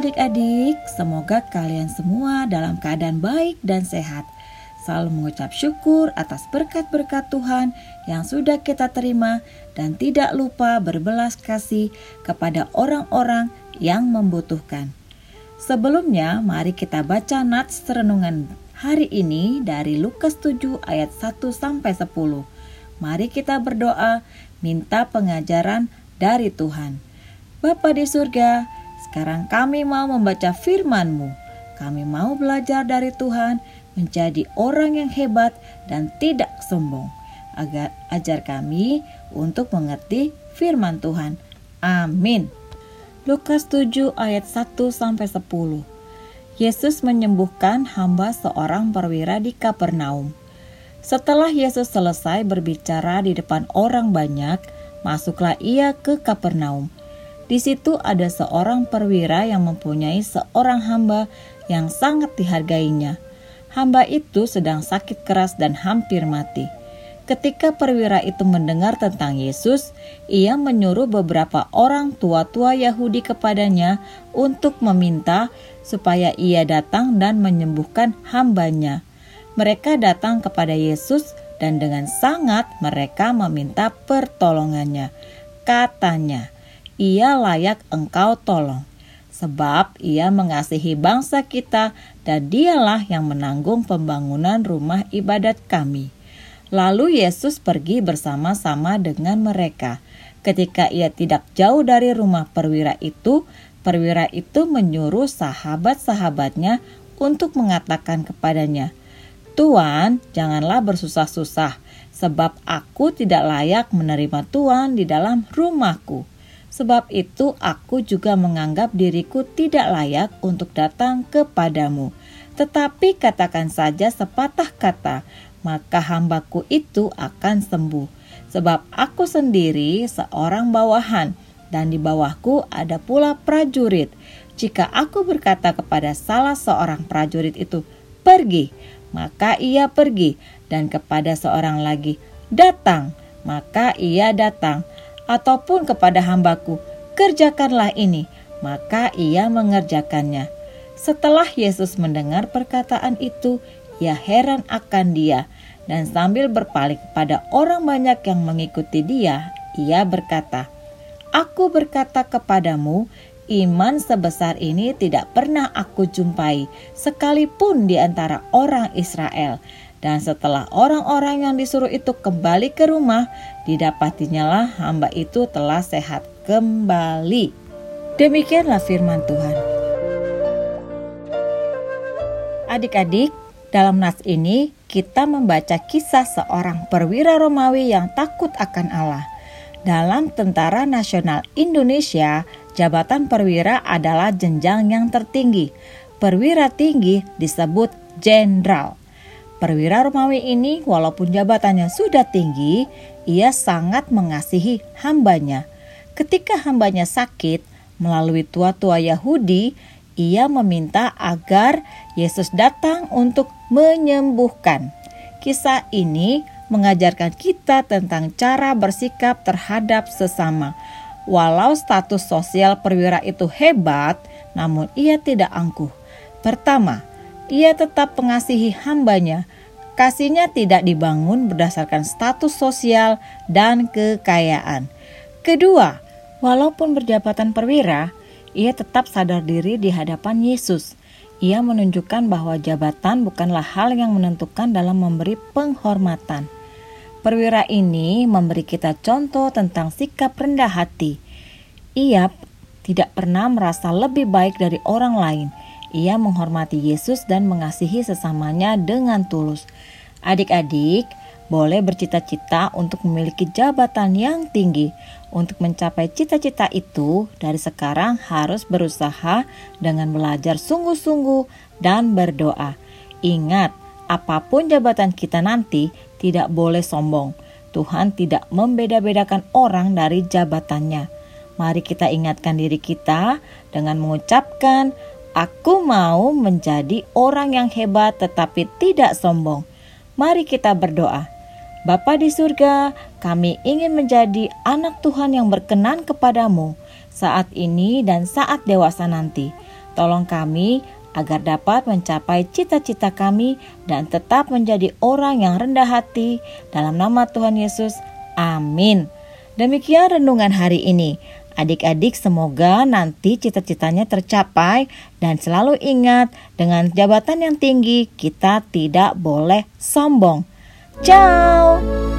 Adik-adik, semoga kalian semua dalam keadaan baik dan sehat. Selalu mengucap syukur atas berkat-berkat Tuhan yang sudah kita terima dan tidak lupa berbelas kasih kepada orang-orang yang membutuhkan. Sebelumnya, mari kita baca nats renungan hari ini dari Lukas 7 ayat 1 sampai 10. Mari kita berdoa minta pengajaran dari Tuhan. Bapa di surga, sekarang kami mau membaca firman-Mu. Kami mau belajar dari Tuhan menjadi orang yang hebat dan tidak sombong. Agar ajar kami untuk mengerti firman Tuhan. Amin. Lukas 7 ayat 1 sampai 10. Yesus menyembuhkan hamba seorang perwira di Kapernaum. Setelah Yesus selesai berbicara di depan orang banyak, masuklah ia ke Kapernaum. Di situ ada seorang perwira yang mempunyai seorang hamba yang sangat dihargainya. Hamba itu sedang sakit keras dan hampir mati. Ketika perwira itu mendengar tentang Yesus, ia menyuruh beberapa orang tua-tua Yahudi kepadanya untuk meminta supaya ia datang dan menyembuhkan hambanya. Mereka datang kepada Yesus dan dengan sangat mereka meminta pertolongannya. Katanya, ia layak engkau tolong. Sebab ia mengasihi bangsa kita dan dialah yang menanggung pembangunan rumah ibadat kami. Lalu Yesus pergi bersama-sama dengan mereka. Ketika ia tidak jauh dari rumah perwira itu, perwira itu menyuruh sahabat-sahabatnya untuk mengatakan kepadanya, Tuan, janganlah bersusah-susah, sebab aku tidak layak menerima Tuan di dalam rumahku. Sebab itu aku juga menganggap diriku tidak layak untuk datang kepadamu. Tetapi katakan saja sepatah kata, maka hambaku itu akan sembuh. Sebab aku sendiri seorang bawahan, dan di bawahku ada pula prajurit. Jika aku berkata kepada salah seorang prajurit itu, "Pergi," maka ia pergi, dan kepada seorang lagi, "Datang," maka ia datang ataupun kepada hambaku, kerjakanlah ini, maka ia mengerjakannya. Setelah Yesus mendengar perkataan itu, ia heran akan dia, dan sambil berpaling kepada orang banyak yang mengikuti dia, ia berkata, Aku berkata kepadamu, iman sebesar ini tidak pernah aku jumpai, sekalipun di antara orang Israel. Dan setelah orang-orang yang disuruh itu kembali ke rumah, didapatinya lah hamba itu telah sehat kembali. Demikianlah firman Tuhan. Adik-adik, dalam nas ini kita membaca kisah seorang perwira Romawi yang takut akan Allah. Dalam Tentara Nasional Indonesia, jabatan perwira adalah jenjang yang tertinggi. Perwira tinggi disebut jenderal. Perwira Romawi ini walaupun jabatannya sudah tinggi, ia sangat mengasihi hambanya. Ketika hambanya sakit, melalui tua-tua Yahudi, ia meminta agar Yesus datang untuk menyembuhkan. Kisah ini mengajarkan kita tentang cara bersikap terhadap sesama. Walau status sosial perwira itu hebat, namun ia tidak angkuh. Pertama, ia tetap mengasihi hambanya. Kasihnya tidak dibangun berdasarkan status sosial dan kekayaan. Kedua, walaupun berjabatan perwira, ia tetap sadar diri di hadapan Yesus. Ia menunjukkan bahwa jabatan bukanlah hal yang menentukan dalam memberi penghormatan. Perwira ini memberi kita contoh tentang sikap rendah hati. Ia tidak pernah merasa lebih baik dari orang lain ia menghormati Yesus dan mengasihi sesamanya dengan tulus. Adik-adik, boleh bercita-cita untuk memiliki jabatan yang tinggi. Untuk mencapai cita-cita itu, dari sekarang harus berusaha dengan belajar sungguh-sungguh dan berdoa. Ingat, apa pun jabatan kita nanti, tidak boleh sombong. Tuhan tidak membeda-bedakan orang dari jabatannya. Mari kita ingatkan diri kita dengan mengucapkan, Aku mau menjadi orang yang hebat tetapi tidak sombong. Mari kita berdoa. Bapa di surga, kami ingin menjadi anak Tuhan yang berkenan kepadamu. saat ini dan saat dewasa nanti. Tolong kami agar dapat mencapai cita-cita kami dan tetap menjadi orang yang rendah hati dalam nama Tuhan Yesus. Amin. Demikian renungan hari ini. Adik-adik semoga nanti cita-citanya tercapai dan selalu ingat dengan jabatan yang tinggi kita tidak boleh sombong. Ciao.